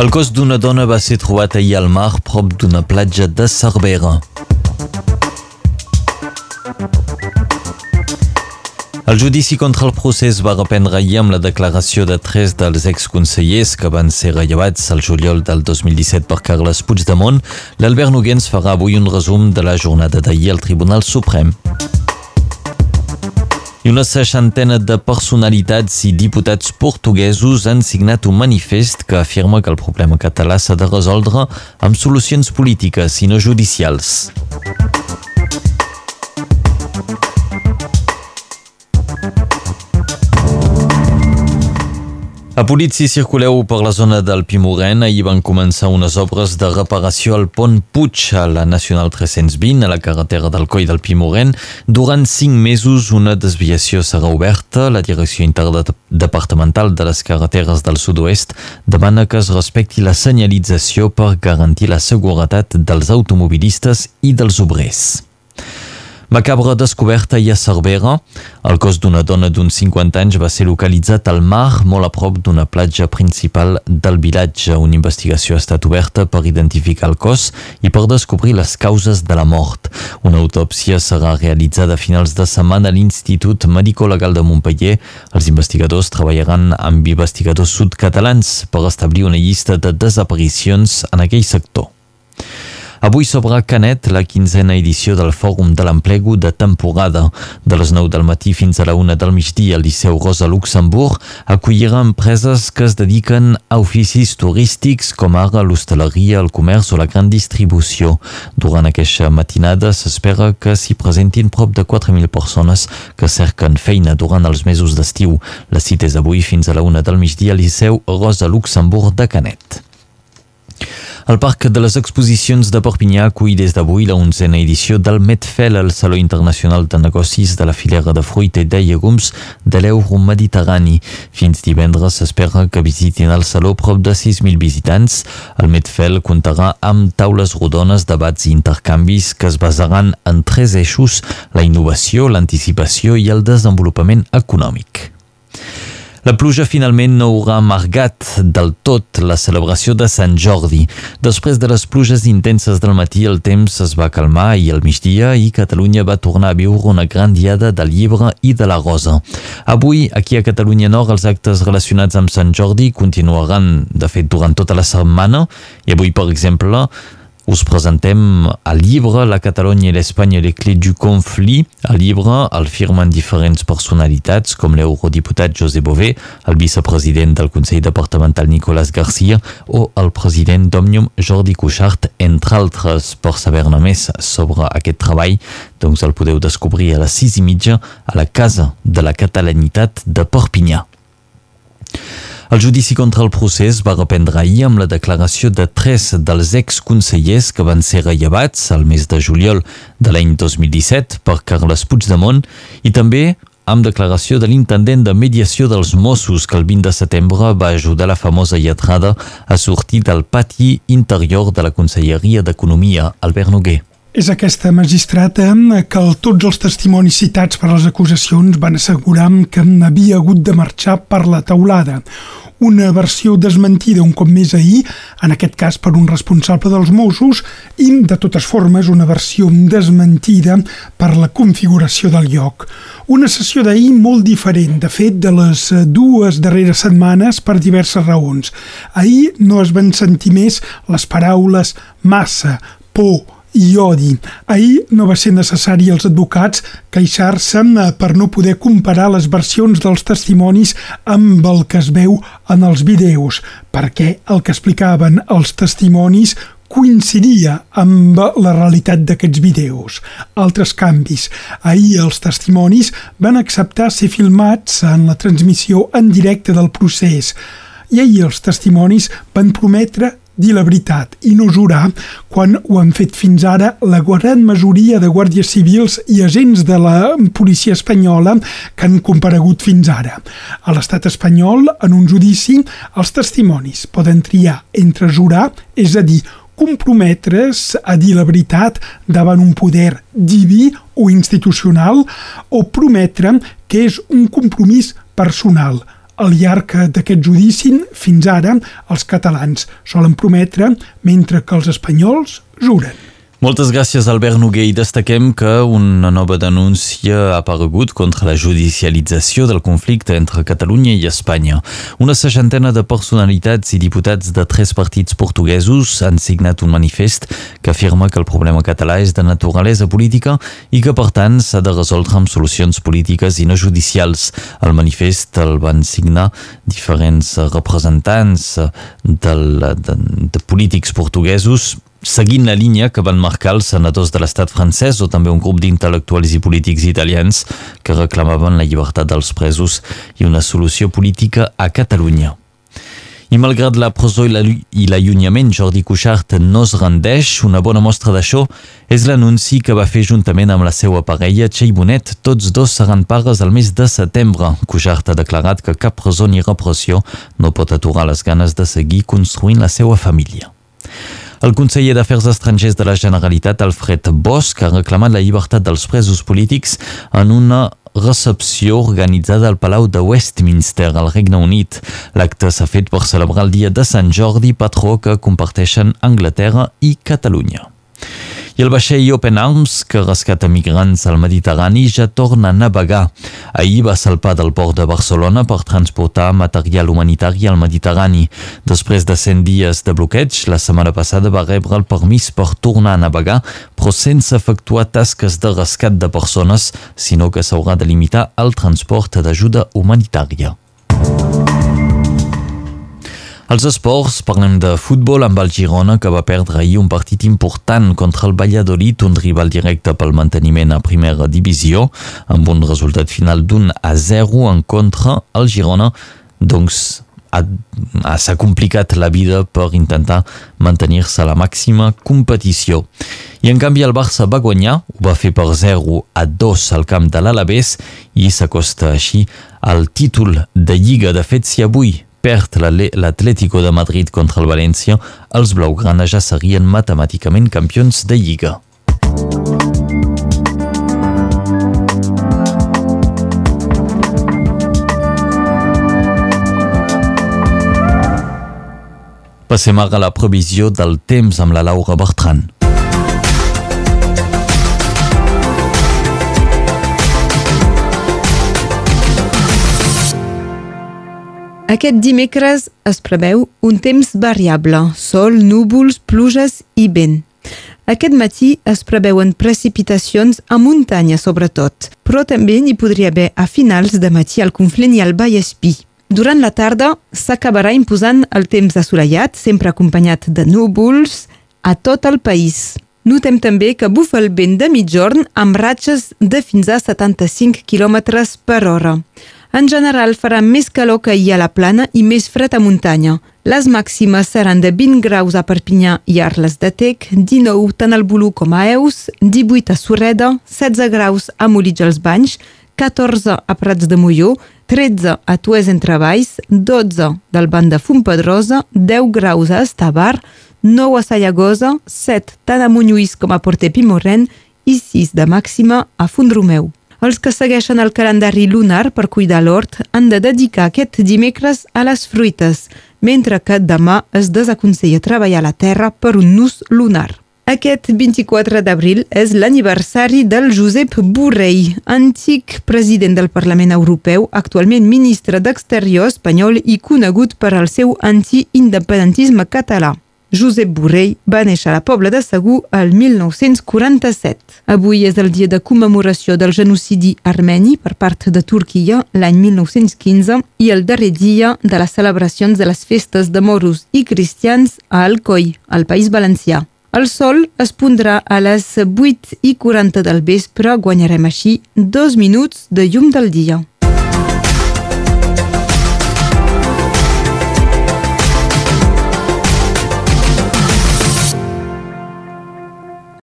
El cos d'una dona va ser trobat ahir al mar prop d'una platja de Cervera. El judici contra el procés va reprendre ahir amb la declaració de tres dels exconsellers que van ser rellevats al juliol del 2017 per Carles Puigdemont. L'Albert Noguens farà avui un resum de la jornada d'ahir al Tribunal Suprem. I una seixantena de personalitats i diputats portuguesos han signat un manifest que afirma que el problema català s'ha de resoldre amb solucions polítiques i no judicials. A Polit, si circuleu per la zona del Pimorena, hi van començar unes obres de reparació al pont Puig a la Nacional 320, a la carretera del Coll del Pimoren. Durant cinc mesos, una desviació serà oberta. La Direcció Interdepartamental de les Carreteres del Sud-oest demana que es respecti la senyalització per garantir la seguretat dels automobilistes i dels obrers. Macabra descoberta i a Cervera. El cos d'una dona d'uns 50 anys va ser localitzat al mar, molt a prop d'una platja principal del vilatge. Una investigació ha estat oberta per identificar el cos i per descobrir les causes de la mort. Una autòpsia serà realitzada a finals de setmana a l'Institut Medico-Legal de Montpellier. Els investigadors treballaran amb investigadors sud-catalans per establir una llista de desaparicions en aquell sector. Avui s'obre Canet la quinzena edició del Fòrum de l'Emplego de temporada. De les 9 del matí fins a la 1 del migdia al Liceu Rosa Luxemburg acollirà empreses que es dediquen a oficis turístics com ara l'hostaleria, el comerç o la gran distribució. Durant aquesta matinada s'espera que s'hi presentin prop de 4.000 persones que cerquen feina durant els mesos d'estiu. La cita és avui fins a la 1 del migdia al Liceu Rosa Luxemburg de Canet. El Parc de les Exposicions de Perpinyà acull des d'avui la onzena edició del Medfel, el Saló Internacional de Negocis de la filera de fruita i de llegums de l'euro mediterrani. Fins divendres s'espera que visitin el Saló prop de 6.000 visitants. El Medfel comptarà amb taules rodones, debats i intercanvis que es basaran en tres eixos, la innovació, l'anticipació i el desenvolupament econòmic. La pluja finalment no haurà amargat del tot la celebració de Sant Jordi. Després de les pluges intenses del matí, el temps es va calmar i al migdia i Catalunya va tornar a viure una gran diada del llibre i de la rosa. Avui, aquí a Catalunya Nord, els actes relacionats amb Sant Jordi continuaran, de fet, durant tota la setmana i avui, per exemple, us presentem el llibre La Catalunya i l'Espanya les clés du conflit. El llibre el firmen diferents personalitats com l'eurodiputat José Bové, el vicepresident del Consell Departamental Nicolás García o el president d'Òmnium Jordi Cuixart, entre altres. Per saber-ne més sobre aquest treball, doncs el podeu descobrir a les sis i mitja a la Casa de la Catalanitat de Perpinyà. El judici contra el procés va reprendre ahir amb la declaració de tres dels exconsellers que van ser rellevats al mes de juliol de l'any 2017 per Carles Puigdemont i també amb declaració de l'intendent de mediació dels Mossos que el 20 de setembre va ajudar la famosa lletrada a sortir del pati interior de la Conselleria d'Economia, Albert Noguer. És aquesta magistrata que tots els testimonis citats per les acusacions van assegurar que havia hagut de marxar per la taulada una versió desmentida un cop més ahir, en aquest cas per un responsable dels Mossos, i, de totes formes, una versió desmentida per la configuració del lloc. Una sessió d'ahir molt diferent, de fet, de les dues darreres setmanes per diverses raons. Ahir no es van sentir més les paraules massa, por, i odi. Ahir no va ser necessari als advocats queixar-se eh, per no poder comparar les versions dels testimonis amb el que es veu en els vídeos, perquè el que explicaven els testimonis coincidia amb la realitat d'aquests vídeos. Altres canvis. Ahir els testimonis van acceptar ser filmats en la transmissió en directe del procés i ahir els testimonis van prometre dir la veritat i no jurar quan ho han fet fins ara la gran majoria de guàrdies civils i agents de la policia espanyola que han comparegut fins ara. A l'estat espanyol, en un judici, els testimonis poden triar entre jurar, és a dir, comprometre's a dir la veritat davant un poder diví o institucional o prometre que és un compromís personal, Al llarg d'aquest judici, fins ara, els catalans solen prometre, mentre que els espanyols juren. Moltes gràcies, Albert Noguer. I destaquem que una nova denúncia ha aparegut contra la judicialització del conflicte entre Catalunya i Espanya. Una seixantena de personalitats i diputats de tres partits portuguesos han signat un manifest que afirma que el problema català és de naturalesa política i que, per tant, s'ha de resoldre amb solucions polítiques i no judicials. El manifest el van signar diferents representants del, de, de polítics portuguesos seguint la línia que van marcar els senadors de l'estat francès o també un grup d'intel·lectuals i polítics italians que reclamaven la llibertat dels presos i una solució política a Catalunya. I malgrat la presó i l'allunyament, Jordi Cuixart no es rendeix. Una bona mostra d'això és l'anunci que va fer juntament amb la seva parella, Txell Bonet. Tots dos seran pares al mes de setembre. Cuixart ha declarat que cap presó ni repressió no pot aturar les ganes de seguir construint la seva família. El conseller d'Afers Estrangers de la Generalitat, Alfred Bosch, ha reclamat la llibertat dels presos polítics en una recepció organitzada al Palau de Westminster, al Regne Unit. L'acte s'ha fet per celebrar el dia de Sant Jordi, patró que comparteixen Anglaterra i Catalunya. I el vaixell Open Arms, que rescata migrants al Mediterrani, ja torna a navegar. Ahir va salpar del port de Barcelona per transportar material humanitari al Mediterrani. Després de 100 dies de bloqueig, la setmana passada va rebre el permís per tornar a navegar, però sense efectuar tasques de rescat de persones, sinó que s'haurà de limitar el transport d'ajuda humanitària. Als esports parlem de futbol amb el Girona que va perdre ahir un partit important contra el Valladolid, un rival directe pel manteniment a primera divisió, amb un resultat final d'un a 0 en contra el Girona, doncs s'ha complicat la vida per intentar mantenir-se a la màxima competició. I en canvi el Barça va guanyar, ho va fer per 0 a 2 al camp de l'Alavés i s'acosta així al títol de Lliga. De fet, si avui perd l'Atlético de Madrid contra el València, els blaugrana ja serien matemàticament campions de Lliga. Passem ara a la previsió del temps amb la Laura Bertran. Aquest dimecres es preveu un temps variable, sol, núvols, pluges i vent. Aquest matí es preveuen precipitacions a muntanya sobretot, però també n'hi podria haver a finals de matí al Conflent i al Vallespí. Durant la tarda s'acabarà imposant el temps assolellat, sempre acompanyat de núvols, a tot el país. Notem també que bufa el vent de mitjorn amb ratxes de fins a 75 km per hora. En general farà més calor que ahir a la plana i més fred a muntanya. Les màximes seran de 20 graus a Perpinyà i Arles de Tec, 19 tant al Bolú com a Eus, 18 a Sureda, 16 graus a Molitge als Banys, 14 a Prats de Molló, 13 a Tues entre Valls, 12 del Banc de Fontpedrosa, 10 graus a Estavar, 9 a Sallagosa, 7 tant a Monlluís com a Porter Pimorren i 6 de màxima a Font-romeu. Els que segueixen el calendari lunar per cuidar l'hort han de dedicar aquest dimecres a les fruites, mentre que demà es desaconsella treballar la terra per un nus lunar. Aquest 24 d'abril és l'aniversari del Josep Borrell, antic president del Parlament Europeu, actualment ministre d'Exterior espanyol i conegut per al seu anti-independentisme català. Josep Borrell va néixer a la Pobla de Segur el 1947. Avui és el dia de commemoració del genocidi armeni per part de Turquia l'any 1915 i el darrer dia de les celebracions de les festes de moros i cristians a Alcoi, al País Valencià. El sol es pondrà a les 8 i 40 del vespre, guanyarem així dos minuts de llum del dia.